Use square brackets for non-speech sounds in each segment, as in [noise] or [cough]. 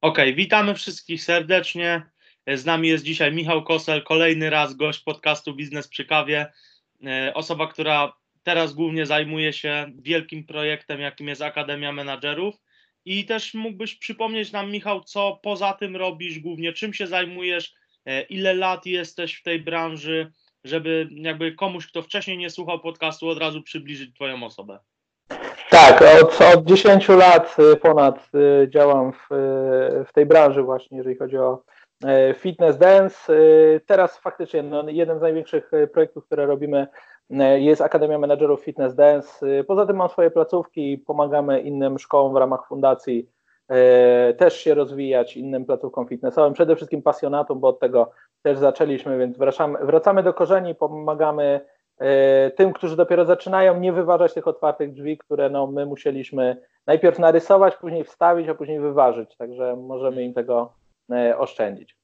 Okej, witamy wszystkich serdecznie. Z nami jest dzisiaj Michał Kosel, kolejny raz gość podcastu Biznes przy kawie. E, Osoba, która teraz głównie zajmuje się wielkim projektem, jakim jest Akademia Menadżerów. I też mógłbyś przypomnieć nam, Michał, co poza tym robisz, głównie czym się zajmujesz, e, ile lat jesteś w tej branży, żeby jakby komuś, kto wcześniej nie słuchał podcastu, od razu przybliżyć Twoją osobę. Tak, od, od 10 lat y, ponad y, działam w, y, w tej branży właśnie, jeżeli chodzi o fitness dance. Teraz faktycznie no, jeden z największych projektów, które robimy jest Akademia Menedżerów Fitness Dance. Poza tym mam swoje placówki i pomagamy innym szkołom w ramach fundacji też się rozwijać, innym placówkom fitnessowym, przede wszystkim pasjonatom, bo od tego też zaczęliśmy, więc wracamy, wracamy do korzeni, pomagamy E, tym, którzy dopiero zaczynają, nie wyważać tych otwartych drzwi, które no, my musieliśmy najpierw narysować, później wstawić, a później wyważyć. Także możemy im tego e, oszczędzić.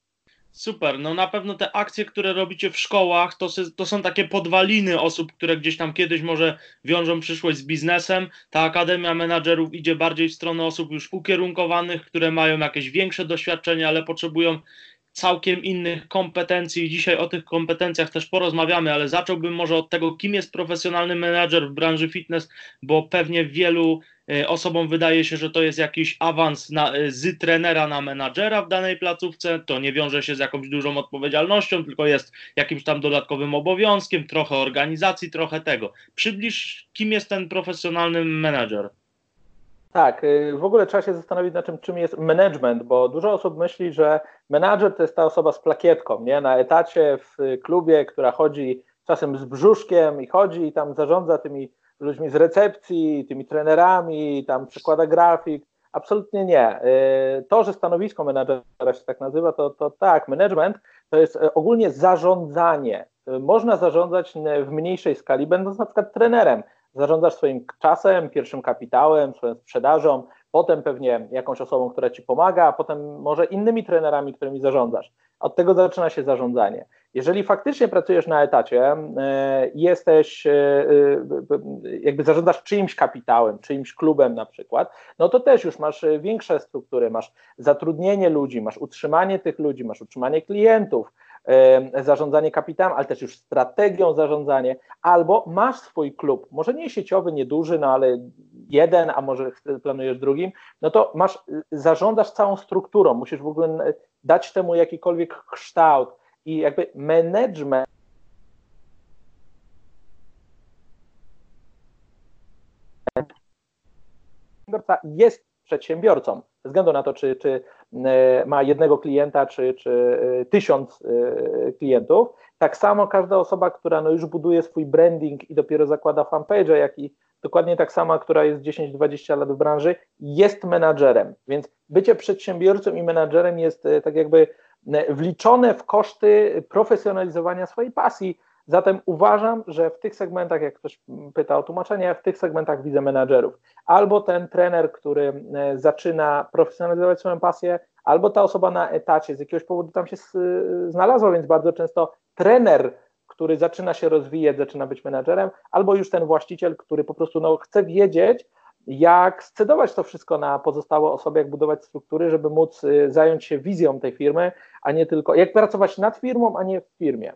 Super, no na pewno te akcje, które robicie w szkołach, to, to są takie podwaliny osób, które gdzieś tam kiedyś może wiążą przyszłość z biznesem. Ta Akademia Menadżerów idzie bardziej w stronę osób już ukierunkowanych, które mają jakieś większe doświadczenie, ale potrzebują całkiem innych kompetencji. Dzisiaj o tych kompetencjach też porozmawiamy, ale zacząłbym może od tego, kim jest profesjonalny menadżer w branży fitness, bo pewnie wielu e, osobom wydaje się, że to jest jakiś awans na, e, z trenera na menadżera w danej placówce. To nie wiąże się z jakąś dużą odpowiedzialnością, tylko jest jakimś tam dodatkowym obowiązkiem, trochę organizacji, trochę tego. Przybliż, kim jest ten profesjonalny menadżer. Tak, y, w ogóle trzeba się zastanowić nad tym, czym jest management, bo dużo osób myśli, że menadżer to jest ta osoba z plakietką, nie? Na etacie w klubie, która chodzi czasem z brzuszkiem i chodzi i tam zarządza tymi ludźmi z recepcji, tymi trenerami, tam przekłada grafik. Absolutnie nie. Y, to, że stanowisko menadżera się tak nazywa, to, to tak, management to jest y, ogólnie zarządzanie. Można zarządzać w mniejszej skali, będąc na przykład trenerem zarządzasz swoim czasem, pierwszym kapitałem, swoją sprzedażą, potem pewnie jakąś osobą, która ci pomaga, a potem może innymi trenerami, którymi zarządzasz. Od tego zaczyna się zarządzanie. Jeżeli faktycznie pracujesz na etacie, e, jesteś, e, e, jakby zarządzasz czyimś kapitałem, czyimś klubem na przykład, no to też już masz większe struktury, masz zatrudnienie ludzi, masz utrzymanie tych ludzi, masz utrzymanie klientów, zarządzanie kapitałem, ale też już strategią zarządzanie, albo masz swój klub, może nie sieciowy, nieduży, no ale jeden, a może planujesz drugim, no to masz, zarządzasz całą strukturą, musisz w ogóle dać temu jakikolwiek kształt i jakby management jest przedsiębiorcą, bez względu na to, czy, czy e, ma jednego klienta, czy, czy e, tysiąc e, klientów. Tak samo każda osoba, która no już buduje swój branding i dopiero zakłada fanpage, jak i dokładnie tak sama, która jest 10-20 lat w branży, jest menadżerem. Więc bycie przedsiębiorcą i menadżerem jest tak jakby wliczone w koszty profesjonalizowania swojej pasji, Zatem uważam, że w tych segmentach, jak ktoś pyta o tłumaczenie, w tych segmentach widzę menadżerów. Albo ten trener, który e, zaczyna profesjonalizować swoją pasję, albo ta osoba na etacie z jakiegoś powodu tam się znalazła, więc bardzo często trener, który zaczyna się rozwijać, zaczyna być menadżerem, albo już ten właściciel, który po prostu no, chce wiedzieć, jak scedować to wszystko na pozostałe osoby, jak budować struktury, żeby móc e, zająć się wizją tej firmy, a nie tylko, jak pracować nad firmą, a nie w firmie.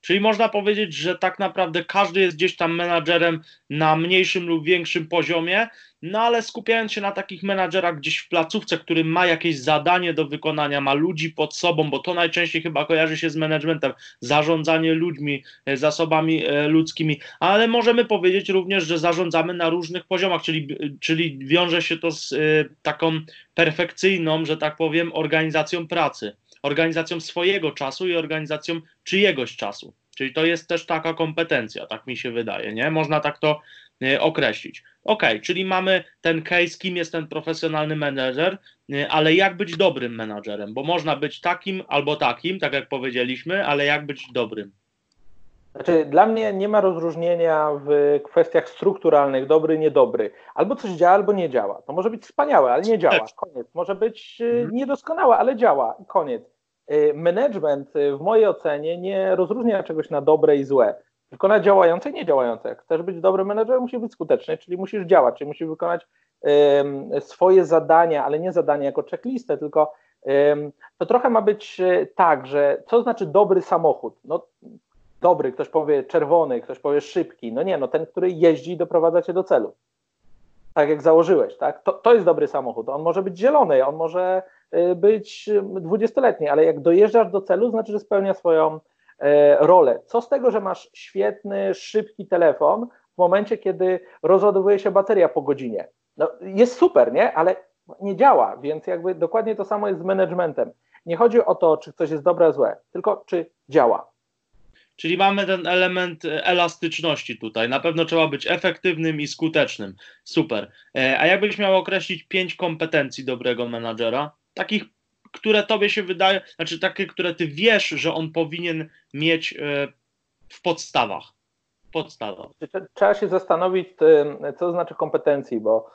Czyli można powiedzieć, że tak naprawdę każdy jest gdzieś tam menadżerem na mniejszym lub większym poziomie, no ale skupiając się na takich menadżerach gdzieś w placówce, który ma jakieś zadanie do wykonania, ma ludzi pod sobą, bo to najczęściej chyba kojarzy się z managementem, zarządzanie ludźmi, e, zasobami e, ludzkimi, ale możemy powiedzieć również, że zarządzamy na różnych poziomach, czyli, czyli wiąże się to z e, taką perfekcyjną, że tak powiem, organizacją pracy organizacją swojego czasu i organizacją czyjegoś czasu. Czyli to jest też taka kompetencja, tak mi się wydaje, nie? Można tak to y, określić. Ok, czyli mamy ten case, kim jest ten profesjonalny menedżer, y, ale jak być dobrym menadżerem? Bo można być takim albo takim, tak jak powiedzieliśmy, ale jak być dobrym? Znaczy, dla mnie nie ma rozróżnienia w kwestiach strukturalnych, dobry, niedobry. Albo coś działa, albo nie działa. To może być wspaniałe, ale nie działa. Koniec. Może być y, mhm. niedoskonałe, ale działa. Koniec. Y, management y, w mojej ocenie nie rozróżnia czegoś na dobre i złe, tylko na działające i niedziałające. Jak chcesz być dobrym menedżerem, musisz być skuteczny, czyli musisz działać, czyli musisz wykonać swoje zadania, ale nie zadania jako checklistę, tylko to trochę ma być e, tak, że co znaczy dobry samochód? No, dobry, ktoś powie czerwony, ktoś powie szybki. No nie, no ten, który jeździ i doprowadza cię do celu. Tak jak założyłeś, tak? To, to jest dobry samochód. On może być zielony, on może być dwudziestoletni, ale jak dojeżdżasz do celu, znaczy, że spełnia swoją e, rolę. Co z tego, że masz świetny, szybki telefon w momencie, kiedy rozładowuje się bateria po godzinie? No, jest super, nie? Ale nie działa, więc jakby dokładnie to samo jest z managementem. Nie chodzi o to, czy coś jest dobre, złe, tylko czy działa. Czyli mamy ten element elastyczności tutaj. Na pewno trzeba być efektywnym i skutecznym. Super. E, a jakbyś miał określić pięć kompetencji dobrego menadżera? Takich, które tobie się wydaje, znaczy takie, które ty wiesz, że on powinien mieć e, w podstawach. Podstawach. Trzeba się zastanowić, co znaczy kompetencji, bo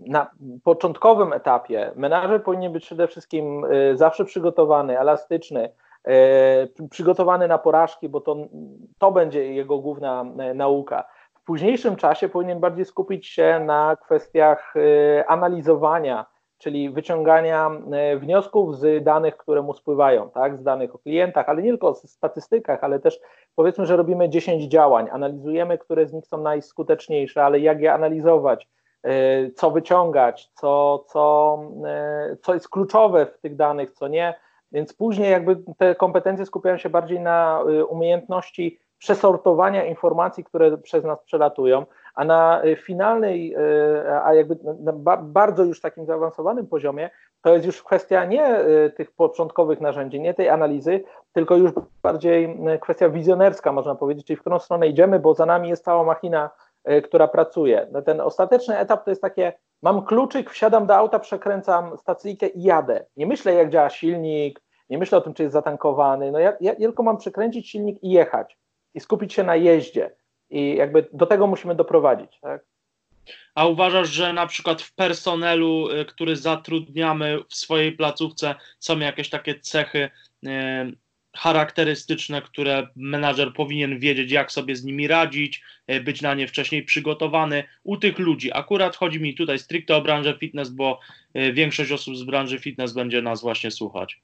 na początkowym etapie menadżer powinien być przede wszystkim e, zawsze przygotowany, elastyczny, e, przygotowany na porażki, bo to, to będzie jego główna e, nauka. W późniejszym czasie powinien bardziej skupić się na kwestiach analizowania, czyli wyciągania wniosków z danych, które mu spływają, tak? z danych o klientach, ale nie tylko o statystykach, ale też powiedzmy, że robimy 10 działań, analizujemy, które z nich są najskuteczniejsze, ale jak je analizować, E, co wyciągać, co, co, e, co jest kluczowe w tych danych, co nie. Więc później jakby te kompetencje skupiają się bardziej na e, umiejętności przesortowania informacji, które przez nas przelatują, a na finalnej, a jakby na bardzo już takim zaawansowanym poziomie, to jest już kwestia nie tych początkowych narzędzi, nie tej analizy, tylko już bardziej kwestia wizjonerska, można powiedzieć, czyli w którą stronę idziemy, bo za nami jest cała machina która pracuje. No ten ostateczny etap to jest takie, mam kluczyk, wsiadam do auta, przekręcam stacyjkę i jadę. Nie myślę, jak działa silnik, nie myślę o tym, czy jest zatankowany. No ja, ja tylko mam przekręcić silnik i jechać i skupić się na jeździe. I jakby do tego musimy doprowadzić. Tak? A uważasz, że na przykład w personelu, e, który zatrudniamy w swojej placówce, są jakieś takie cechy, e, charakterystyczne, które menadżer powinien wiedzieć, jak sobie z nimi radzić, e, być na nie wcześniej przygotowany. U tych ludzi, akurat chodzi mi tutaj stricte o branżę fitness, bo większość osób z branży fitness będzie nas właśnie słuchać.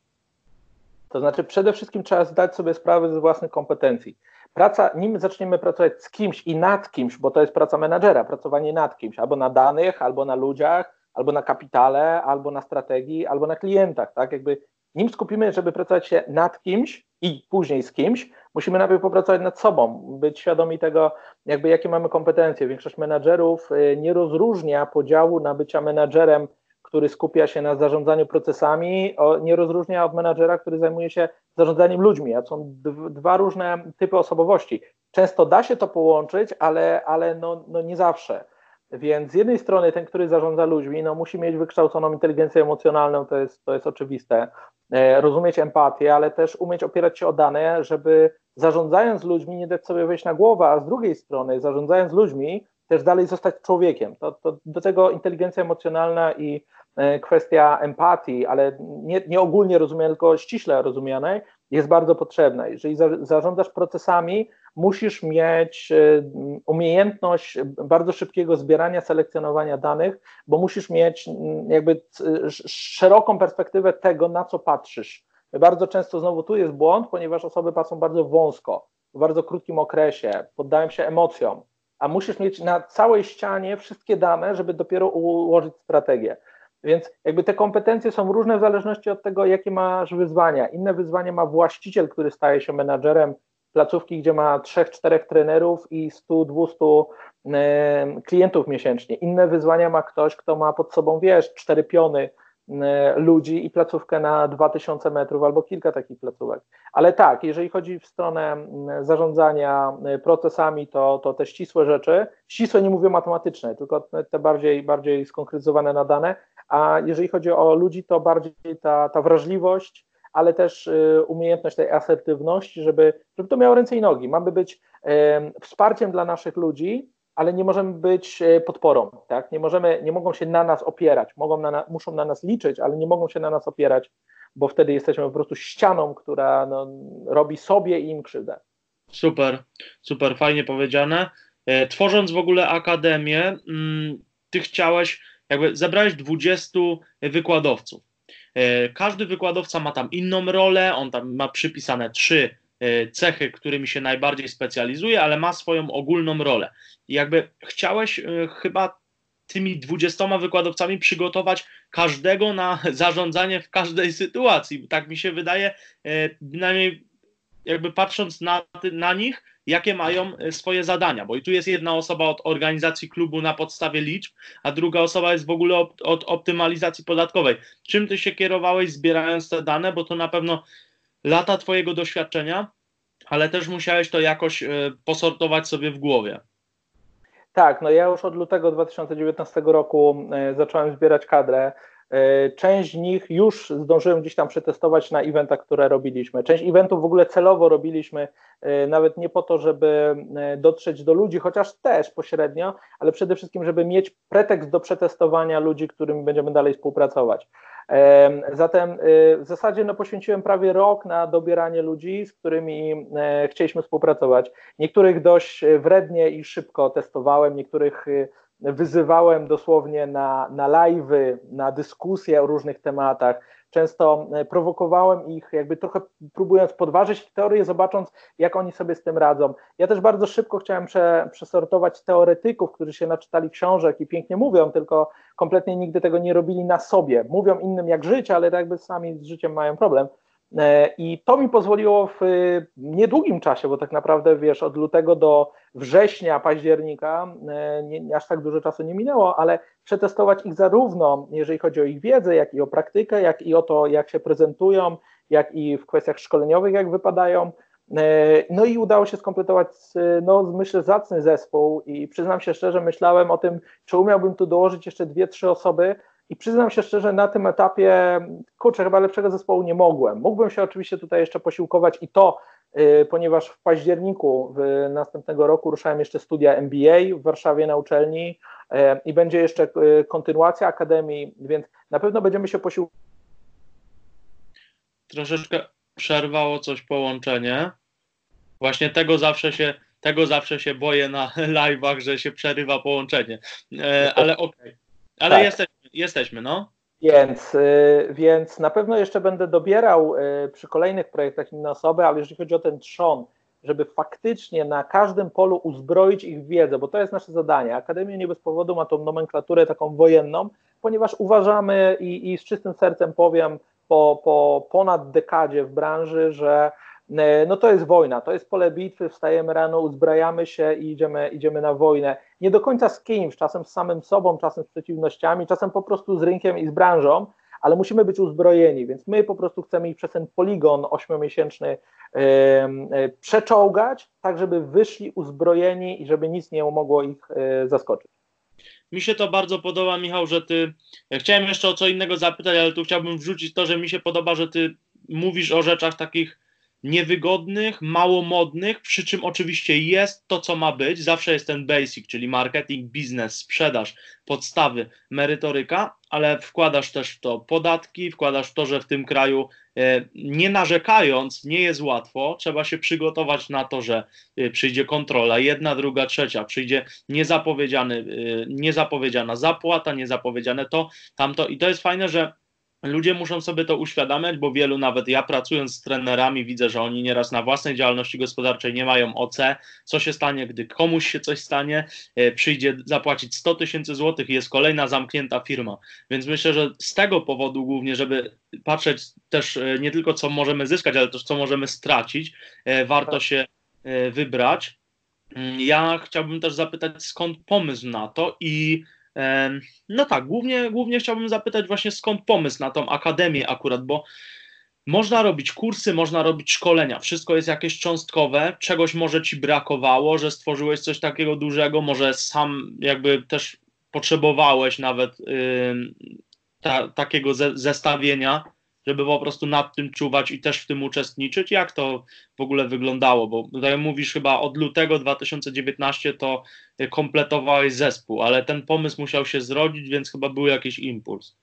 To znaczy, przede wszystkim trzeba zdać sobie sprawę ze własnych kompetencji. Praca, nim zaczniemy pracować z kimś i nad kimś, bo to jest praca menadżera, pracowanie nad kimś, albo na danych, albo na ludziach, albo na kapitale, albo na strategii, albo na klientach, tak? Jakby nim skupimy, żeby pracować się nad kimś i później z kimś, musimy najpierw popracować nad sobą, być świadomi tego, jakby jakie mamy kompetencje. Większość menadżerów y, nie rozróżnia podziału na bycia menadżerem, który skupia się na zarządzaniu procesami, nie rozróżnia od menadżera, który zajmuje się zarządzaniem ludźmi. A są dwa różne typy osobowości. Często da się to połączyć, ale, ale no, no nie zawsze. Więc z jednej strony ten, który zarządza ludźmi, no musi mieć wykształconą inteligencję emocjonalną, to jest, to jest oczywiste, e, rozumieć empatię, ale też umieć opierać się o dane, żeby zarządzając ludźmi nie dać sobie wejść na głowę, a z drugiej strony zarządzając ludźmi też dalej zostać człowiekiem. To, to do tego inteligencja emocjonalna i kwestia empatii, ale nie, nie ogólnie rozumianej, tylko ściśle rozumianej, jest bardzo potrzebna. Jeżeli za, zarządzasz procesami, musisz mieć e, umiejętność bardzo szybkiego zbierania, selekcjonowania danych, bo musisz mieć jakby szeroką perspektywę tego, na co patrzysz. Bardzo często znowu tu jest błąd, ponieważ osoby patrzą bardzo wąsko, w bardzo krótkim okresie, poddają się emocjom, a musisz mieć na całej ścianie wszystkie dane, żeby dopiero ułożyć strategię. Więc jakby te kompetencje są różne w zależności od tego, jakie masz wyzwania. Inne wyzwanie ma właściciel, który staje się menadżerem placówki, gdzie ma 3-4 trenerów i 100-200 klientów miesięcznie. Inne wyzwania ma ktoś, kto ma pod sobą, wiesz, cztery piony ludzi i placówkę na 2000 metrów albo kilka takich placówek. Ale tak, jeżeli chodzi w stronę zarządzania procesami, to, to te ścisłe rzeczy, ścisłe nie mówię matematyczne, tylko te bardziej, bardziej skonkretyzowane na dane, a jeżeli chodzi o ludzi, to bardziej ta, ta wrażliwość, ale też y, umiejętność tej asertywności, żeby, żeby to miało ręce i nogi. Mamy być wsparciem dla naszych ludzi, ale nie możemy być e, podporą, tak? Nie możemy, nie mogą się na nas opierać, mogą na, muszą na nas liczyć, ale nie mogą się na nas opierać, bo wtedy jesteśmy po prostu ścianą, która no, robi sobie i im krzywdę. Super, super, fajnie powiedziane. E, tworząc w ogóle akademię, mm, ty chciałeś, jakby zebrałeś 20 wykładowców. E, każdy wykładowca ma tam inną rolę, on tam ma przypisane trzy e, cechy, którymi się najbardziej specjalizuje, ale ma swoją ogólną rolę. I jakby chciałeś e, chyba tymi dwudziestoma wykładowcami przygotować każdego na [laughs] zarządzanie w każdej sytuacji. Tak mi się wydaje, przynajmniej jakby patrząc na, na nich, jakie mają e, swoje zadania, bo i tu jest jedna osoba od organizacji klubu na podstawie liczb, a druga osoba jest w ogóle od, optymalizacji podatkowej. Czym ty się kierowałeś zbierając te dane, bo to na pewno lata twojego doświadczenia, ale też musiałeś to jakoś e, posortować sobie w głowie. Tak, no ja już od lutego 2019 roku e, zacząłem zbierać kadrę. E, część z nich już zdążyłem gdzieś tam przetestować na eventach, które robiliśmy. Część eventów w ogóle celowo robiliśmy, e, nawet nie po to, żeby e, dotrzeć do ludzi, chociaż też pośrednio, ale przede wszystkim, żeby mieć pretekst do przetestowania ludzi, którymi będziemy dalej współpracować. Zatem w zasadzie no, poświęciłem prawie rok na dobieranie ludzi, z którymi chcieliśmy współpracować. Niektórych dość wrednie i szybko testowałem, niektórych wyzywałem dosłownie na, na live'y, na dyskusje o różnych tematach. Często e, prowokowałem ich, jakby trochę próbując podważyć teorię, zobacząc, jak oni sobie z tym radzą. Ja też bardzo szybko chciałem prze, przesortować teoretyków, którzy się naczytali książek i pięknie mówią, tylko kompletnie nigdy tego nie robili na sobie. Mówią innym, jak żyć, ale jakby sami z życiem mają problem. E, I to mi pozwoliło w niedługim czasie, bo tak naprawdę wiesz, od lutego do września, października, e, nie, aż tak dużo czasu nie minęło, ale przetestować ich zarówno, jeżeli chodzi o ich wiedzę, jak i o praktykę, jak i o to, jak się prezentują, jak i w kwestiach szkoleniowych, jak wypadają. E, no i udało się skompletować, no myślę, zacny zespół i przyznam się szczerze, myślałem o tym, czy umiałbym tu dołożyć jeszcze dwie, trzy osoby, i przyznam się szczerze, na tym etapie, kurczę, chyba lepszego zespołu nie mogłem. Mógłbym się oczywiście tutaj jeszcze posiłkować i to, yy, ponieważ w październiku w następnego roku ruszałem jeszcze studia MBA w Warszawie na uczelni yy, i będzie jeszcze yy, kontynuacja akademii, więc na pewno będziemy się posiłkować. Troszeczkę przerwało coś połączenie. Właśnie tego zawsze się, tego zawsze się boję na [laughs] live'ach, że się przerywa połączenie. E, ale okej. Okay. Ale tak. jesteśmy, jesteśmy, no. Więc, y, więc na pewno jeszcze będę dobierał y, przy kolejnych projektach inne osoby, ale jeżeli chodzi o ten trzon, żeby faktycznie na każdym polu uzbroić ich wiedzę, bo to jest nasze zadanie. Akademia nie bez powodu ma tą nomenklaturę taką wojenną, ponieważ uważamy i, i z czystym sercem powiem po, po ponad dekadzie w branży, że no to jest wojna, to jest pole bitwy, wstajemy rano, uzbrajamy się i idziemy, idziemy na wojnę. Nie do końca z kimś, czasem z samym sobą, czasem z przeciwnościami, czasem po prostu z rynkiem i z branżą, ale musimy być uzbrojeni, więc my po prostu chcemy ich przez ten poligon ośmiomiesięczny yy, yy, przeczołgać, tak żeby wyszli uzbrojeni i żeby nic nie mogło ich yy, zaskoczyć. Mi się to bardzo podoba, Michał, że ty. Ja chciałem jeszcze o co innego zapytać, ale tu chciałbym wrzucić to, że mi się podoba, że ty mówisz o rzeczach takich niewygodnych, mało modnych, przy czym oczywiście jest to, co ma być. Zawsze jest ten basic, czyli marketing, biznes, sprzedaż, podstawy, merytoryka, ale wkładasz też w to podatki, wkładasz w to, że w tym kraju e, nie narzekając, nie jest łatwo, trzeba się przygotować na to, że e, przyjdzie kontrola, jedna, druga, trzecia, przyjdzie niezapowiedziany, e, niezapowiedziana zapłata, niezapowiedziane to, tamto. I to jest fajne, że Ludzie muszą sobie to uświadamiać, bo wielu, nawet ja pracując z trenerami, widzę, że oni nieraz na własnej działalności gospodarczej nie mają OC. Co się stanie, gdy komuś się coś stanie, e, przyjdzie zapłacić 100 tysięcy złotych i jest kolejna zamknięta firma. Więc myślę, że z tego powodu głównie, żeby patrzeć też e, nie tylko co możemy zyskać, ale też co możemy stracić, e, warto tak. się wybrać. Mm, ja chciałbym też zapytać, skąd pomysł na to i no tak, głównie, głównie chciałbym zapytać właśnie skąd pomysł na tą akademię akurat, bo można robić kursy, można robić szkolenia, wszystko jest jakieś cząstkowe, czegoś może ci brakowało, że stworzyłeś coś takiego dużego, może sam jakby też potrzebowałeś nawet yy, ta, takiego ze, zestawienia żeby po prostu nad tym czuwać i też w tym uczestniczyć? Jak to w ogóle wyglądało? Bo tutaj mówisz chyba od lutego 2019 to kompletowałeś zespół, ale ten pomysł musiał się zrodzić, więc chyba był jakiś impuls.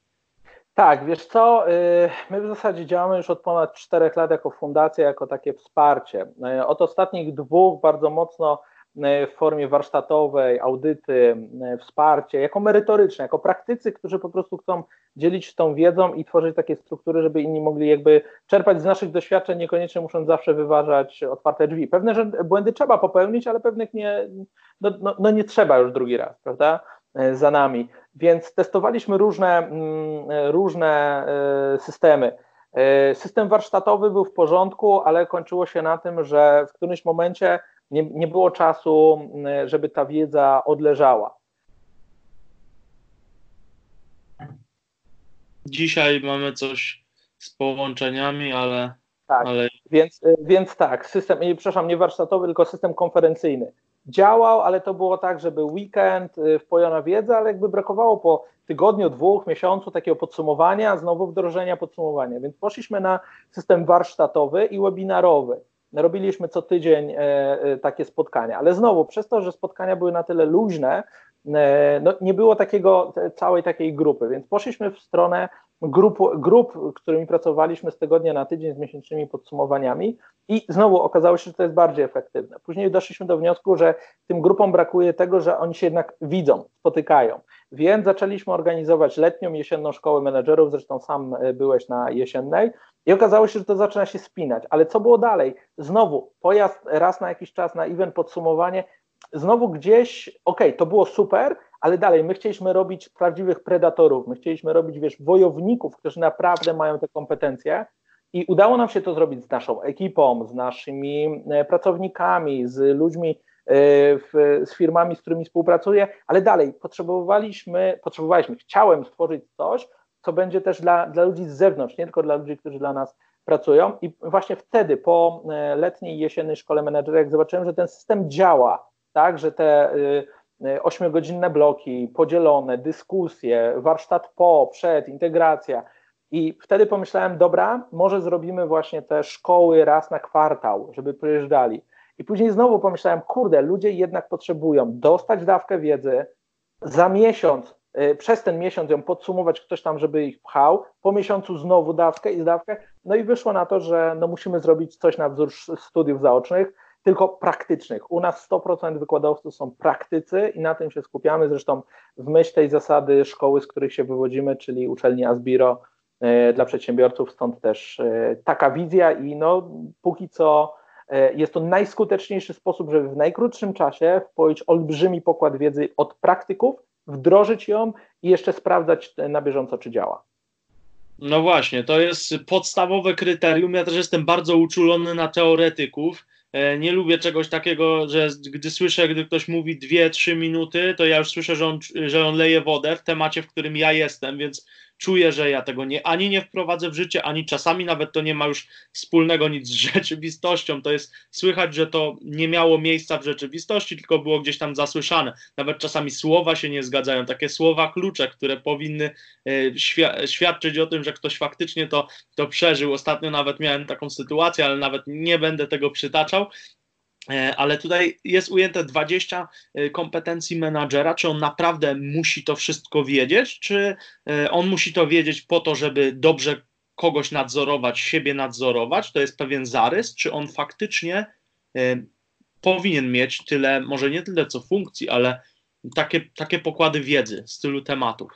Tak, wiesz co, y, my w zasadzie działamy już od ponad czterech lat jako fundacja, jako takie wsparcie. Y, od ostatnich dwóch bardzo mocno w formie warsztatowej, audyty, wsparcie, jako merytoryczne, jako praktycy, którzy po prostu chcą dzielić się tą wiedzą i tworzyć takie struktury, żeby inni mogli jakby czerpać z naszych doświadczeń, niekoniecznie musząc zawsze wyważać otwarte drzwi. Pewne błędy trzeba popełnić, ale pewnych nie, no, no, no nie trzeba już drugi raz, prawda? E, za nami. Więc testowaliśmy różne, mm, e, różne e, systemy. System warsztatowy był w porządku, ale kończyło się na tym, że w którymś momencie nie, nie było czasu, żeby ta wiedza odleżała. Dzisiaj mamy coś z połączeniami, ale. Tak, ale... Więc, więc tak, system, przepraszam, nie warsztatowy, tylko system konferencyjny działał, ale to było tak, że był weekend, y, wpojona wiedza, ale jakby brakowało po tygodniu, dwóch, miesiącu takiego podsumowania, znowu wdrożenia podsumowania. Więc poszliśmy na system warsztatowy i webinarowy. Robiliśmy co tydzień e, e, takie spotkania, ale znowu przez to, że spotkania były na tyle luźne, no nie było takiego całej takiej grupy, więc poszliśmy w stronę grup, grup, którymi pracowaliśmy z tygodnia na tydzień z miesięcznymi podsumowaniami i znowu okazało się, że to jest bardziej efektywne. Później doszliśmy do wniosku, że tym grupom brakuje tego, że oni się jednak widzą, spotykają, więc zaczęliśmy organizować letnią, jesienną szkołę menedżerów, zresztą sam e, byłeś na jesiennej i okazało się, że to zaczyna się spinać, ale co było dalej? Znowu pojazd raz na jakiś czas na event podsumowanie, znowu gdzieś, ok, to było super, ale dalej, my chcieliśmy robić prawdziwych predatorów, my chcieliśmy robić, wiesz, wojowników, którzy naprawdę mają te kompetencje i udało nam się to zrobić z naszą ekipą, z naszymi e, pracownikami, z ludźmi, e, w, z firmami, z którymi współpracuję, ale dalej, potrzebowaliśmy, potrzebowaliśmy, chciałem stworzyć coś, co będzie też dla, dla ludzi z zewnątrz, nie tylko dla ludzi, którzy dla nas pracują i właśnie wtedy po e, letniej jesiennej szkole menedżera, zobaczyłem, że ten system działa, tak, że te Y, ośmiogodzinne bloki, podzielone, dyskusje, warsztat po, przed, integracja. I wtedy pomyślałem, dobra, może zrobimy właśnie te szkoły raz na kwartał, żeby przyjeżdżali. I później znowu pomyślałem, kurde, ludzie jednak potrzebują dostać dawkę wiedzy, za miesiąc, y, przez ten miesiąc ją podsumować, ktoś tam, żeby ich pchał, po miesiącu znowu dawkę i dawkę. No i wyszło na to, że no musimy zrobić coś na wzór studiów zaocznych tylko praktycznych. U nas 100% wykładowców są praktycy i na tym się skupiamy. Zresztą w myśl tej zasady szkoły, z których się wywodzimy, czyli uczelni Asbiro e, dla przedsiębiorców, stąd też e, taka wizja i no póki co e, jest to najskuteczniejszy sposób, żeby w najkrótszym czasie wpoić olbrzymi pokład wiedzy od praktyków, wdrożyć ją i jeszcze sprawdzać na bieżąco, czy działa. No właśnie, to jest podstawowe kryterium. Ja też jestem bardzo uczulony na teoretyków nie lubię czegoś takiego, że gdy słyszę, gdy ktoś mówi 2-3 minuty, to ja już słyszę, że on, że on leje wodę w temacie, w którym ja jestem, więc czuję, że ja tego nie, ani nie wprowadzę w życie, ani czasami nawet to nie ma już wspólnego nic z [laughs] rzeczywistością. To jest słychać, że to nie miało miejsca w rzeczywistości, tylko było gdzieś tam zasłyszane. Nawet czasami słowa się nie zgadzają, takie słowa klucze, które powinny e, świadczyć o tym, że ktoś faktycznie to, to przeżył. Ostatnio nawet miałem taką sytuację, ale nawet nie będę tego przytaczał. E, ale tutaj jest ujęte 20 e, kompetencji menadżera. Czy on naprawdę musi to wszystko wiedzieć, czy e, on musi to wiedzieć po to, żeby dobrze kogoś nadzorować, siebie nadzorować? To jest pewien zarys, czy on faktycznie powinien mieć tyle, może nie tyle co funkcji, ale takie, takie pokłady wiedzy z tylu tematów?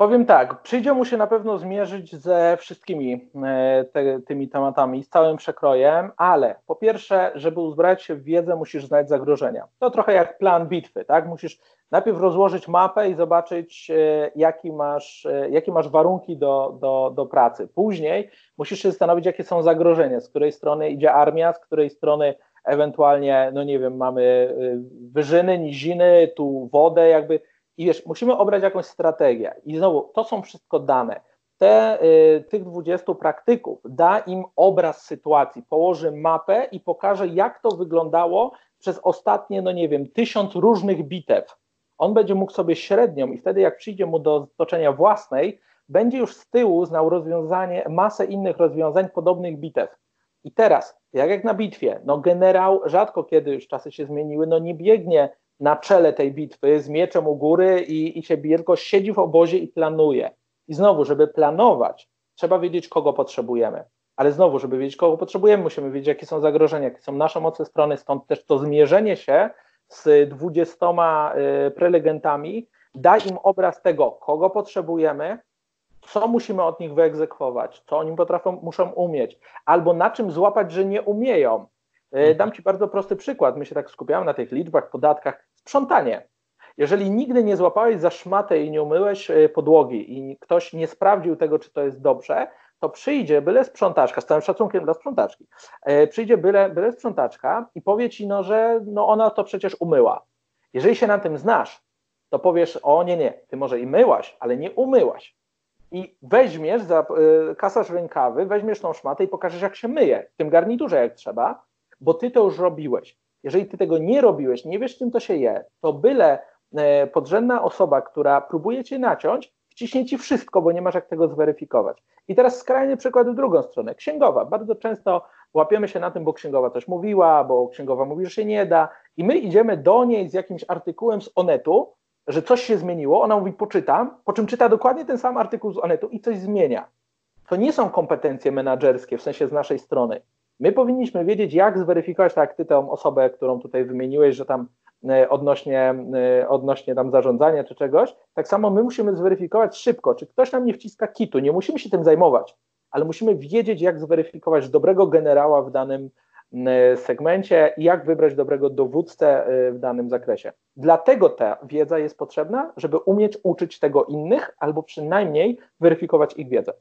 Powiem tak, przyjdzie mu się na pewno zmierzyć ze wszystkimi e, te, tymi tematami, z całym przekrojem, ale po pierwsze, żeby uzbrać się w wiedzę, musisz znać zagrożenia. To trochę jak plan bitwy, tak? Musisz najpierw rozłożyć mapę i zobaczyć, e, jaki masz, e, jakie masz warunki do, do, do pracy. Później musisz się zastanowić, jakie są zagrożenia, z której strony idzie armia, z której strony ewentualnie, no nie wiem, mamy wyżyny, niziny, tu wodę, jakby i wiesz, musimy obrać jakąś strategię. I znowu, to są wszystko dane. Te, y, tych 20 praktyków da im obraz sytuacji, położy mapę i pokaże, jak to wyglądało przez ostatnie, no nie wiem, tysiąc różnych bitew. On będzie mógł sobie średnią i wtedy, jak przyjdzie mu do stoczenia własnej, będzie już z tyłu znał rozwiązanie, masę innych rozwiązań podobnych bitew. I teraz, jak jak na bitwie, no generał rzadko kiedy już czasy się zmieniły, no nie biegnie na czele tej bitwy z mieczem u góry i, i się bije, tylko siedzi w obozie i planuje. I znowu, żeby planować, trzeba wiedzieć, kogo potrzebujemy. ale znowu, żeby wiedzieć, kogo potrzebujemy, musimy wiedzieć, jakie są zagrożenia, jakie są nasze mocne strony, stąd też to zmierzenie się z 20 y, prelegentami da im obraz tego, kogo potrzebujemy, co musimy od nich wyegzekwować, co oni potrafią, muszą umieć, albo na czym złapać, że nie umieją. Y, mhm. Dam Ci bardzo prosty przykład. My się tak skupiamy na tych liczbach, podatkach. Sprzątanie. Jeżeli nigdy nie złapałeś za szmatę i nie umyłeś y, podłogi i ktoś nie sprawdził tego, czy to jest dobrze, to przyjdzie byle sprzątaczka, z całym szacunkiem dla sprzątaczki, e, przyjdzie byle, byle sprzątaczka i powie ci, no, że no ona to przecież umyła. Jeżeli się na tym znasz, to powiesz, o nie, nie, ty może i myłaś, ale nie umyłaś. I weźmiesz, za, y, kasasz rękawy, weźmiesz tą szmatę i pokażesz, jak się myje, w tym garniturze jak trzeba, bo ty to już robiłeś. Jeżeli ty tego nie robiłeś, nie wiesz, czym to się je, to byle y, podrzędna osoba, która próbuje cię naciąć, wciśnie ci wszystko, bo nie masz jak tego zweryfikować. I teraz skrajny przykład w drugą stronę. Księgowa. Bardzo często łapiemy się na tym, bo księgowa coś mówiła, bo księgowa mówi, że się nie da, i my idziemy do niej z jakimś artykułem z Onetu, że coś się zmieniło, ona mówi poczytam, po czym czyta dokładnie ten sam artykuł z Onetu i coś zmienia. To nie są kompetencje menedżerskie, w sensie z naszej strony. My powinniśmy wiedzieć, jak zweryfikować, tak ty tę osobę, którą tutaj wymieniłeś, że tam E, odnośnie, e, odnośnie tam zarządzania czy czegoś. Tak samo my musimy zweryfikować szybko, czy ktoś nam nie wciska kitu. Nie musimy się tym zajmować, ale musimy wiedzieć, jak zweryfikować dobrego generała w danym e, segmencie i jak wybrać dobrego dowódcę w danym zakresie. Dlatego ta wiedza jest potrzebna, żeby umieć uczyć tego innych, albo przynajmniej weryfikować ich wiedzę.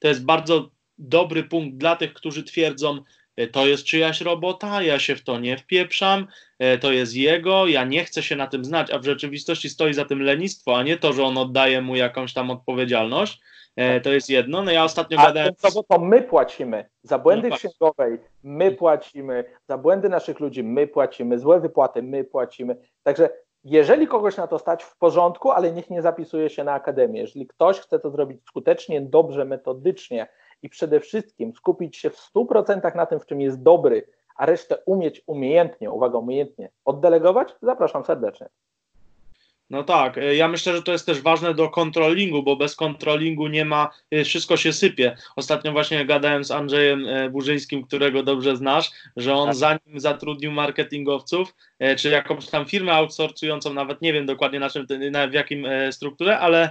To jest bardzo dobry punkt dla tych, którzy twierdzą, E, to jest czyjaś robota, ja się w to nie wpieprzam, e, to jest jego, ja nie chcę się na tym znać, a w rzeczywistości stoi za tym lenistwo, a nie to, że on oddaje mu jakąś tam odpowiedzialność. E, to jest jedno. No ja ostatnio a gadałem. To, to my płacimy za błędy no księgowej, my płacimy, za błędy naszych ludzi my płacimy, złe wypłaty my płacimy. Także jeżeli kogoś na to stać w porządku, ale niech nie zapisuje się na akademię. Jeżeli ktoś chce to zrobić skutecznie, dobrze, metodycznie, i przede wszystkim skupić się w 100% na tym, w czym jest dobry, a resztę umieć umiejętnie, uwaga, umiejętnie oddelegować, zapraszam serdecznie. No tak, e, ja myślę, że to jest też ważne do kontrolingu, bo bez kontrolingu nie ma, e, wszystko się sypie. Ostatnio właśnie gadałem z Andrzejem e, Burzyńskim, którego dobrze znasz, że on tak. zanim zatrudnił marketingowców, czy jakąś tam firmę outsourcującą, nawet nie wiem dokładnie na czym, w jakim strukturze, ale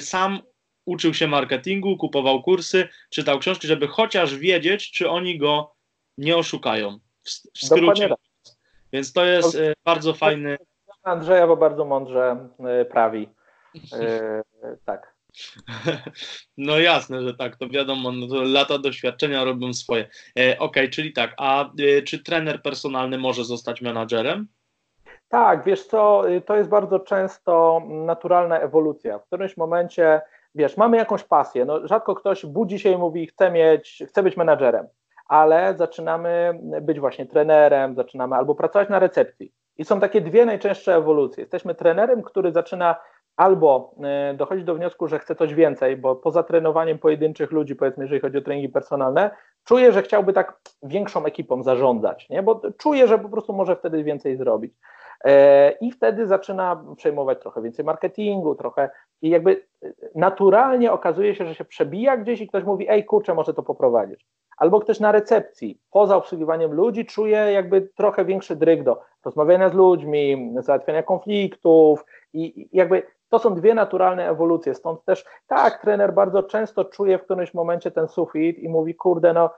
sam uczył się marketingu, kupował kursy, czytał książki, żeby chociaż wiedzieć, czy oni go nie oszukają. W, w skrócie. Tak. Więc to jest e, bardzo fajny. Andrzeja, bo bardzo mądrze e, prawi. E, tak. [laughs] No jasne, że tak, to wiadomo, no to lata doświadczenia robią swoje. E, Okej, okay, czyli tak, a e, czy trener personalny może zostać menadżerem? Tak, wiesz co, to jest bardzo często naturalna ewolucja. W którymś momencie wiesz, mamy jakąś pasję, no rzadko ktoś budzi się i mówi, chcę mieć, chcę być menadżerem, ale zaczynamy być właśnie trenerem, zaczynamy albo pracować na recepcji. I są takie dwie najczęstsze ewolucje. Jesteśmy trenerem, który zaczyna albo e, dochodzić do wniosku, że chce coś więcej, bo poza trenowaniem pojedynczych ludzi, powiedzmy, jeżeli chodzi o treningi personalne, czuje, że chciałby tak większą ekipą zarządzać, nie? bo czuje, że po prostu może wtedy więcej zrobić. E, I wtedy zaczyna przejmować trochę więcej marketingu, trochę i jakby naturalnie okazuje się, że się przebija gdzieś i ktoś mówi, ej kurczę, może to poprowadzić. Albo ktoś na recepcji, poza obsługiwaniem ludzi, czuje jakby trochę większy dryg do rozmawiania z ludźmi, załatwiania konfliktów i jakby to są dwie naturalne ewolucje, stąd też tak, trener bardzo często czuje w którymś momencie ten sufit i mówi, kurde, no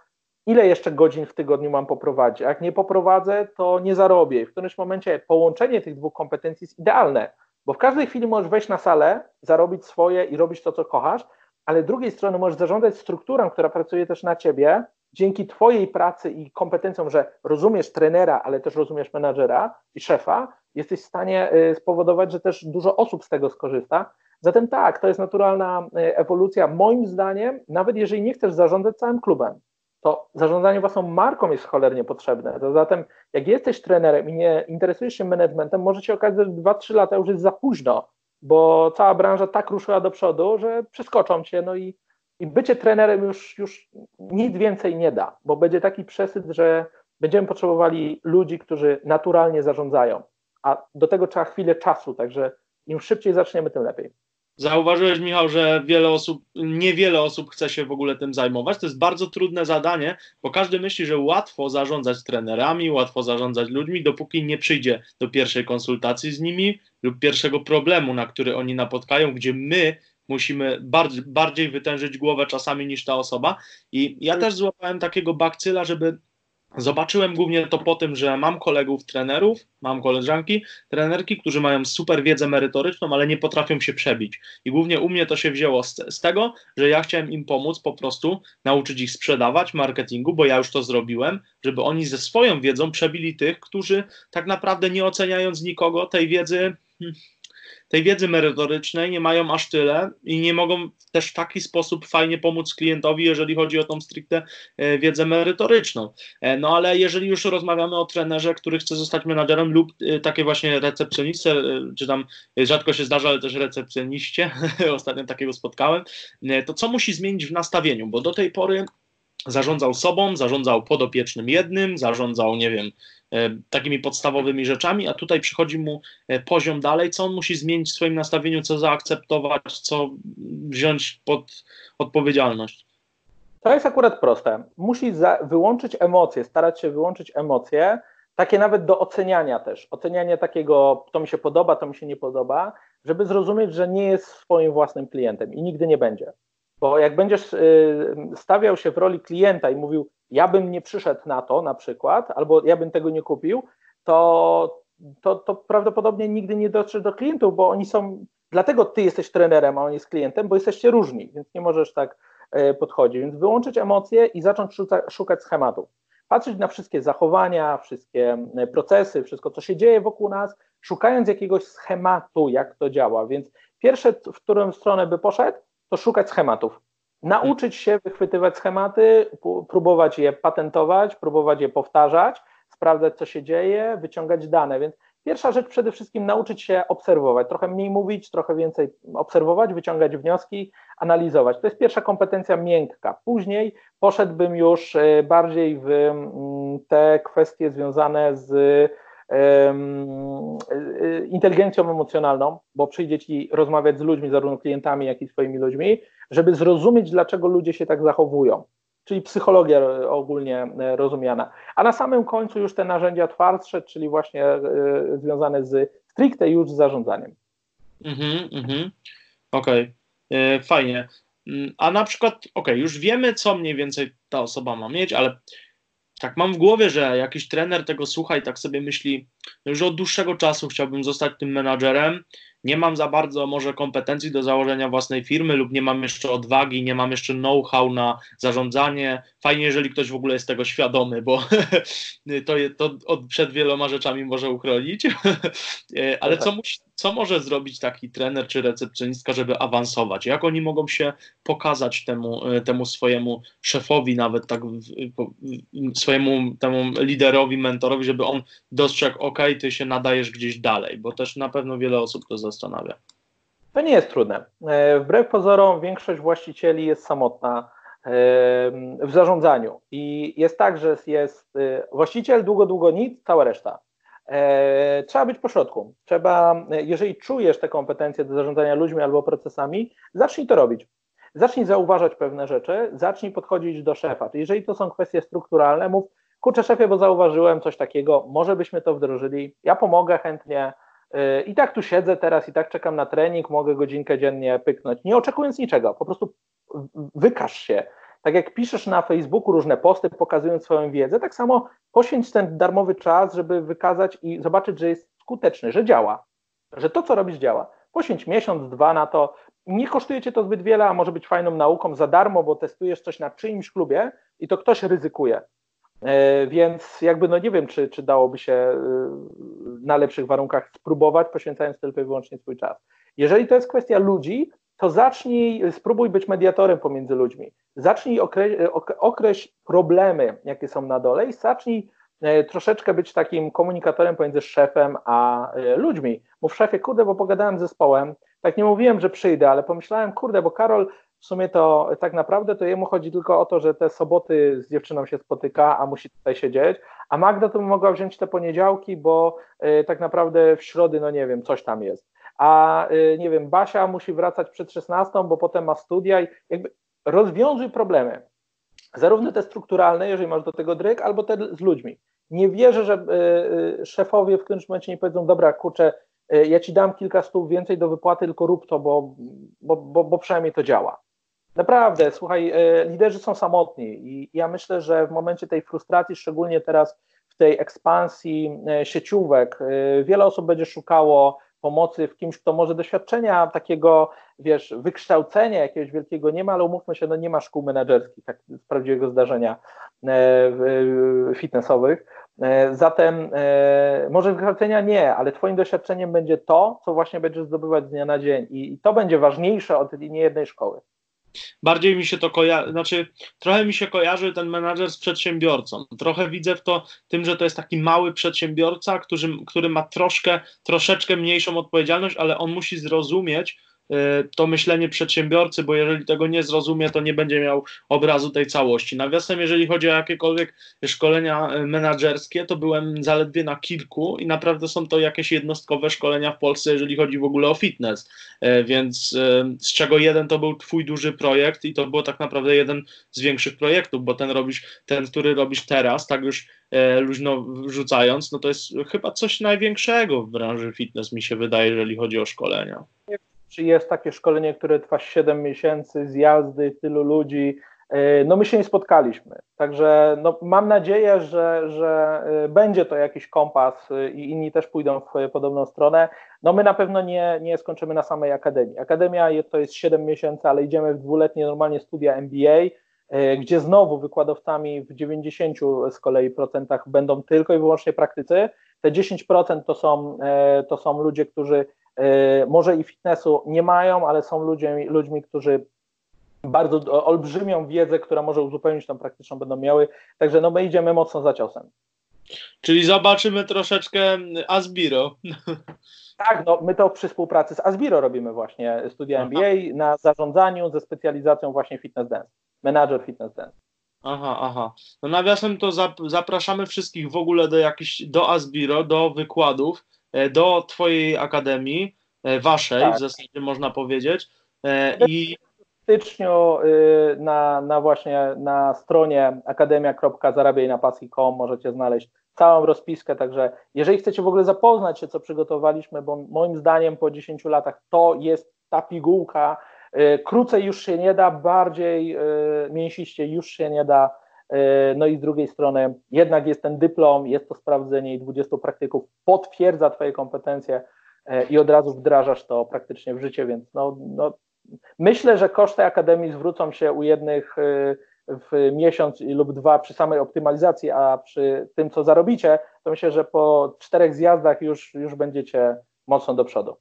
ile jeszcze godzin w tygodniu mam poprowadzić, jak nie poprowadzę, to nie zarobię. W którymś momencie połączenie tych dwóch kompetencji jest idealne, bo w każdej chwili możesz wejść na salę, zarobić swoje i robić to, co kochasz, ale z drugiej strony możesz zarządzać strukturą, która pracuje też na ciebie, dzięki Twojej pracy i kompetencjom, że rozumiesz trenera, ale też rozumiesz menadżera i szefa, jesteś w stanie y, spowodować, że też dużo osób z tego skorzysta. Zatem tak, to jest naturalna y, ewolucja. Moim zdaniem, nawet jeżeli nie chcesz zarządzać całym klubem, to zarządzanie własną marką jest cholernie potrzebne. Zatem, jak jesteś trenerem i nie interesujesz się managementem, może się okazać, że 2-3 lata już jest za późno, bo cała branża tak ruszyła do przodu, że przeskoczą cię, no i, i bycie trenerem już, już nic więcej nie da, bo będzie taki przesyt, że będziemy potrzebowali ludzi, którzy naturalnie zarządzają, a do tego trzeba chwilę czasu, także im szybciej zaczniemy, tym lepiej. Zauważyłeś, Michał, że wiele osób, niewiele osób chce się w ogóle tym zajmować. To jest bardzo trudne zadanie, bo każdy myśli, że łatwo zarządzać trenerami, łatwo zarządzać ludźmi, dopóki nie przyjdzie do pierwszej konsultacji z nimi lub pierwszego problemu, na który oni napotkają, gdzie my musimy bardziej, bardziej wytężyć głowę czasami niż ta osoba. I ja też złapałem takiego bakcyla, żeby Zobaczyłem głównie to po tym, że mam kolegów trenerów, mam koleżanki, trenerki, którzy mają super wiedzę merytoryczną, ale nie potrafią się przebić. I głównie u mnie to się wzięło z, z, tego, że ja chciałem im pomóc po prostu nauczyć ich sprzedawać, marketingu, bo ja już to zrobiłem, żeby oni ze swoją wiedzą przebili tych, którzy tak naprawdę nie oceniając nikogo tej wiedzy. Hmm, tej wiedzy merytorycznej nie mają aż tyle i nie mogą też w taki sposób fajnie pomóc klientowi, jeżeli chodzi o tą stricte e, wiedzę merytoryczną. E, no ale jeżeli już rozmawiamy o trenerze, który chce zostać menadżerem lub e, takie właśnie recepcjonistce, czy tam rzadko się zdarza, ale też recepcjoniście, [laughs] ostatnio takiego spotkałem, to co musi zmienić w nastawieniu, bo do tej pory zarządzał sobą, zarządzał podopiecznym jednym, zarządzał, nie wiem, takimi podstawowymi rzeczami, a tutaj przychodzi mu e, poziom dalej, co on musi zmienić w swoim nastawieniu, co zaakceptować, co wziąć pod odpowiedzialność. To jest akurat proste. Musi za, wyłączyć emocje, starać się wyłączyć emocje, takie nawet do oceniania też. Ocenianie takiego, to mi się podoba, to mi się nie podoba, żeby zrozumieć, że nie jest swoim własnym klientem i nigdy nie będzie. Bo jak będziesz y, stawiał się w roli klienta i mówił, ja bym nie przyszedł na to na przykład, albo ja bym tego nie kupił, to, to, to prawdopodobnie nigdy nie dotrzesz do klientów, bo oni są, dlatego ty jesteś trenerem, a on jest klientem, bo jesteście różni, więc nie możesz tak y, podchodzić. Więc wyłączyć emocje i zacząć szukać schematów. Patrzeć na wszystkie zachowania, wszystkie y, procesy, wszystko, co się dzieje wokół nas, szukając jakiegoś schematu, jak to działa. Więc pierwsze, w którą stronę by poszedł, to szukać schematów. Nauczyć się wychwytywać schematy, próbować je patentować, próbować je powtarzać, sprawdzać, co się dzieje, wyciągać dane. Więc pierwsza rzecz przede wszystkim nauczyć się obserwować, trochę mniej mówić, trochę więcej obserwować, wyciągać wnioski, analizować. To jest pierwsza kompetencja miękka. Później poszedłbym już e, bardziej w mm, te kwestie związane z inteligencją emocjonalną, bo przyjdzie ci rozmawiać z ludźmi, zarówno klientami, jak i swoimi ludźmi, żeby zrozumieć, dlaczego ludzie się tak zachowują. Czyli psychologia ogólnie e, rozumiana. A na samym końcu już te narzędzia twardsze, czyli właśnie e, związane z stricte już z zarządzaniem. Mhm, mhm. Okej, okay. E, fajnie. Mm, a na przykład, okej, okay, już wiemy, co mniej więcej ta osoba ma mieć, ale tak mam w głowie, że jakiś trener tego słucha i tak sobie myśli, że od dłuższego czasu chciałbym zostać tym menadżerem, nie mam za bardzo może kompetencji do założenia własnej firmy lub nie mam jeszcze odwagi, nie mam jeszcze know-how na zarządzanie. Fajnie, jeżeli ktoś w ogóle jest tego świadomy, bo [laughs] to, to przed wieloma rzeczami może uchronić. [laughs] Ale co, musi, co może zrobić taki trener czy recepcjonistka, żeby awansować? Jak oni mogą się pokazać temu, temu swojemu szefowi, nawet tak swojemu temu liderowi, mentorowi, żeby on dostrzegł, ok, ty się nadajesz gdzieś dalej, bo też na pewno wiele osób to zastanawia. To nie jest trudne. E, wbrew pozorom większość właścicieli jest samotna e, w zarządzaniu i jest tak, że jest e, właściciel, długo, długo nic, cała reszta. Trzeba być pośrodku. Trzeba, jeżeli czujesz te kompetencje do zarządzania ludźmi albo procesami, zacznij to robić. Zacznij zauważać pewne rzeczy, zacznij podchodzić do szefa. Jeżeli to są kwestie strukturalne, mów, kurczę szefie, bo zauważyłem coś takiego, może byśmy to wdrożyli, ja pomogę chętnie, i tak tu siedzę teraz i tak czekam na trening, mogę godzinkę dziennie pyknąć, nie oczekując niczego, po prostu wykaż się. Tak jak piszesz na Facebooku różne posty, pokazując swoją wiedzę, tak samo poświęć ten darmowy czas, żeby wykazać i zobaczyć, że jest skuteczny, że działa, że to, co robisz, działa. Poświęć miesiąc, dwa na to. Nie kosztuje cię to zbyt wiele, a może być fajną nauką za darmo, bo testujesz coś na czyimś klubie i to ktoś ryzykuje. E, więc jakby no nie wiem, czy, czy dałoby się e, na lepszych warunkach spróbować, poświęcając tylko i wyłącznie swój czas. Jeżeli to jest kwestia ludzi, to zacznij, spróbuj być mediatorem pomiędzy ludźmi. Zacznij okre, określ problemy, jakie są na dole i zacznij e, troszeczkę być takim komunikatorem pomiędzy szefem a ludźmi. Mów szefie, kurde, bo pogadałem z zespołem, tak nie mówiłem, że przyjdę, ale pomyślałem, kurde, bo Karol w sumie to tak naprawdę to jemu chodzi tylko o to, że te soboty z dziewczyną się spotyka, a musi tutaj siedzieć, a Magda to mogła wziąć te poniedziałki, bo y, tak naprawdę w środy, no nie wiem, coś tam jest. a nie wiem, Basia musi wracać przed 16, bo potem ma studia i jakby rozwiązuj problemy. Zarówno te strukturalne, jeżeli masz do tego dryk, albo te z ludźmi. Nie wierzę, że szefowie w którymś momencie nie powiedzą, dobra, kurczę, ja ci dam kilka stów więcej do wypłaty, tylko rób to, bo, bo, bo, bo przynajmniej to działa. Naprawdę, słuchaj, e, liderzy są samotni i ja myślę, że w momencie tej frustracji, szczególnie teraz w tej ekspansji e, sieciówek, e, wiele osób będzie szukało pomocy w kimś, kto może doświadczenia takiego, wiesz, wykształcenia jakiegoś wielkiego nie ma, ale umówmy się, no nie ma szkół menedżerskich, tak z prawdziwego zdarzenia fitnessowych. Zatem może wykształcenia nie, ale Twoim doświadczeniem będzie to, co właśnie będziesz zdobywać z dnia na dzień i to będzie ważniejsze od niejednej szkoły. Bardziej mi się to kojarzy, znaczy trochę mi się kojarzy ten menadżer z przedsiębiorcą. Trochę widzę w to tym, że to jest taki mały przedsiębiorca, który, który ma troszkę, troszeczkę mniejszą odpowiedzialność, ale on musi zrozumieć, to myślenie przedsiębiorcy, bo jeżeli tego nie zrozumie, to nie będzie miał obrazu tej całości. Nawiasem, jeżeli chodzi o jakiekolwiek szkolenia y, menedżerskie, to byłem zaledwie na kilku i naprawdę są to jakieś jednostkowe szkolenia w Polsce, jeżeli chodzi w ogóle o fitness. Y, więc z czego jeden to był twój duży projekt i to było tak naprawdę jeden z większych projektów, bo ten robisz, ten, który robisz teraz, tak już luźno wrzucając, no to jest chyba coś największego w branży fitness, mi się wydaje, jeżeli chodzi o szkolenia czy jest takie szkolenie, które trwa 7 miesięcy, zjazdy, tylu ludzi. E, no my się nie spotkaliśmy, także no, mam nadzieję, że, że e, będzie to jakiś kompas e, i inni też pójdą w podobną stronę. No my na pewno nie, nie skończymy na samej akademii. Akademia to jest 7 miesięcy, ale idziemy w dwuletnie normalnie studia MBA, gdzie znowu wykładowcami w 90 z kolei procentach będą tylko i wyłącznie praktycy. Te 10% to są, to są ludzie, którzy może i fitnessu nie mają, ale są ludźmi, ludźmi którzy bardzo olbrzymią wiedzę, która może uzupełnić tą praktyczną, będą miały. Także no my idziemy mocno za ciosem. Czyli zobaczymy troszeczkę Asbiro. Tak, no my to przy współpracy z Asbiro robimy właśnie studia MBA na zarządzaniu ze specjalizacją właśnie fitness dance, manager fitness dance. Aha, aha. No nawiasem to zapraszamy wszystkich w ogóle do jakichś, do Asbiro, do wykładów. E, do Twojej akademii, e, Waszej tak. w zasadzie można powiedzieć. E, I w styczniu na, na właśnie na stronie akademia.zarabiajnapasji.com możecie znaleźć całą rozpiskę, także jeżeli chcecie w ogóle zapoznać się, co przygotowaliśmy, bo moim zdaniem po 10 latach to jest ta pigułka, krócej już się nie da, bardziej mięsiście już się nie da, no i z drugiej strony jednak jest ten dyplom, jest to sprawdzenie i 20 praktyków potwierdza Twoje kompetencje e, i od razu wdrażasz to praktycznie w życie, więc no, no, myślę, że koszty akademii zwrócą się u jednych e, w miesiąc lub dwa przy samej optymalizacji, a przy tym, co zarobicie, to myślę, że po czterech zjazdach już, już będziecie mocno do przodu.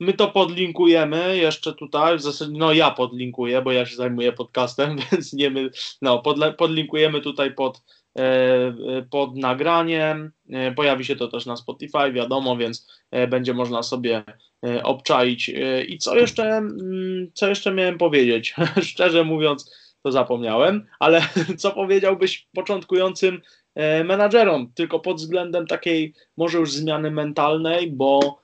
My to podlinkujemy jeszcze tutaj, w zasadzie, no ja podlinkuję, bo ja się zajmuję podcastem, [laughs] więc nie my, no podlinkujemy tutaj pod, e, pod nagraniem, e, pojawi się to też na Spotify, wiadomo, więc e, będzie można sobie obczaić. I co jeszcze, mm, co jeszcze miałem powiedzieć? [laughs] Szczerze mówiąc, to zapomniałem, ale [laughs] co powiedziałbyś początkującym menadżerom, tylko pod względem takiej może już zmiany mentalnej, bo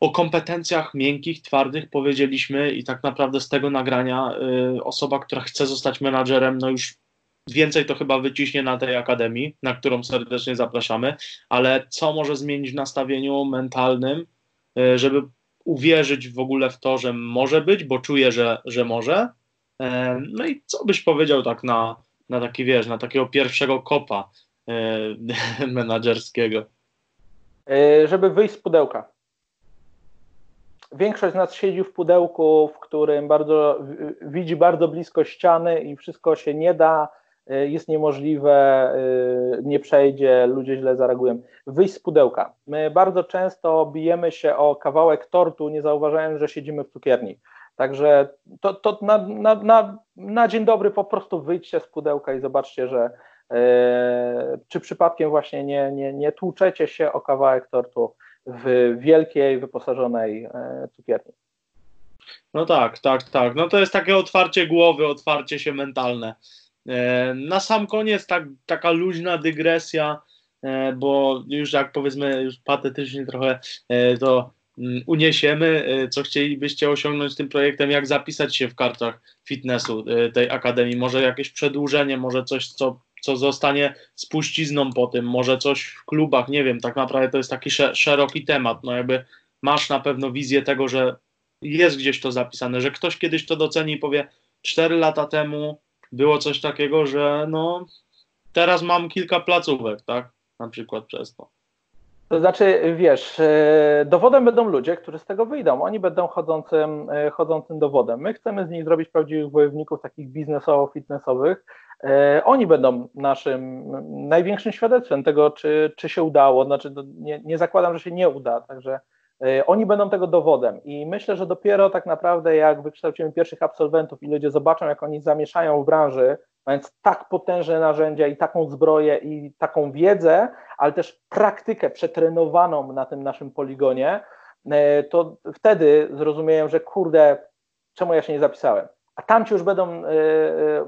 o kompetencjach miękkich, twardych powiedzieliśmy i tak naprawdę z tego nagrania y, osoba, która chce zostać menadżerem, no już więcej to chyba wyciśnie na tej akademii, na którą serdecznie zapraszamy, ale co może zmienić w nastawieniu mentalnym, y, żeby uwierzyć w ogóle w to, że może być, bo czuję, że, że może. Y, no i co byś powiedział tak na, na taki, wiesz, na takiego pierwszego kopa y, [laughs] menadżerskiego? Y, żeby wyjść z pudełka większość z nas siedzi w pudełku, w którym bardzo, widzi bardzo blisko ściany i wszystko się nie da, y, jest niemożliwe, y, nie przejdzie, ludzie źle zareagują. Wyjść z pudełka. My bardzo często bijemy się o kawałek tortu, nie zauważając, że siedzimy w cukierni. Także to, to na, na, na, na dzień dobry po prostu wyjdźcie z pudełka i zobaczcie, że e, czy przypadkiem właśnie nie, nie, nie tłuczecie się o kawałek tortu w wielkiej, wyposażonej e, cukierni. No tak, tak, tak. No to jest takie otwarcie głowy, otwarcie się mentalne. E, na sam koniec tak, taka luźna dygresja, e, bo już jak powiedzmy, już patetycznie trochę to mm, uniesiemy, co chcielibyście osiągnąć tym projektem, jak zapisać się w kartach fitnessu tej akademii, może jakieś przedłużenie, może coś, co, co zostanie spuścizną po tym, może coś w klubach, nie wiem, tak naprawdę to jest taki szeroki temat, no jakby masz na pewno wizję tego, że jest gdzieś to zapisane, że ktoś kiedyś to doceni i powie, cztery lata temu było coś takiego, że no teraz mam kilka placówek, tak? Na przykład przez to. To znaczy, wiesz, e, dowodem będą ludzie, którzy z tego wyjdą. Oni będą chodzącym, e, chodzącym dowodem. My chcemy z nich zrobić prawdziwych wojowników, takich biznesowo-fitnessowych. E, oni będą naszym największym świadectwem tego, czy, czy się udało. Znaczy, nie, nie zakładam, że się nie uda, także E, oni będą tego dowodem i myślę, że dopiero tak naprawdę jak wykształcimy pierwszych absolwentów i ludzie zobaczą, jak oni zamieszają w branży, mając tak potężne narzędzia i taką zbroję i taką wiedzę, ale też praktykę przetrenowaną na tym naszym poligonie, e, to wtedy zrozumieją, że kurde, czemu ja się nie zapisałem. A tamci już będą e,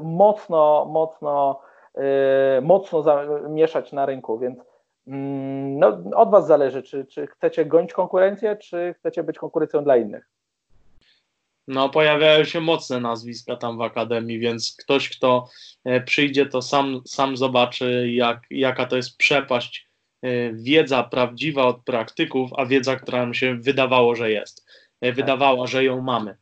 mocno, mocno, mocno zamieszać na rynku, więc Mm, no, od Was zależy, czy, czy chcecie gonić konkurencję, czy chcecie być konkurencją dla innych. No, pojawiają się mocne nazwiska tam w akademii, więc ktoś, kto e, przyjdzie, to sam, sam zobaczy, jak, jaka to jest przepaść. E, wiedza prawdziwa od praktyków, a wiedza, która nam się wydawało, że jest. E, wydawała, że ją mamy.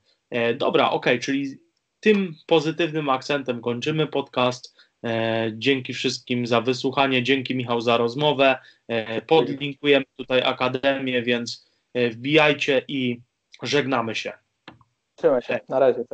Dobra, ok, czyli tym pozytywnym akcentem kończymy podcast. E, dzięki wszystkim za wysłuchanie, dzięki Michał za rozmowę. E, podlinkujemy tutaj Akademię, więc e, wbijajcie i żegnamy się. Trzymaj się, na razie.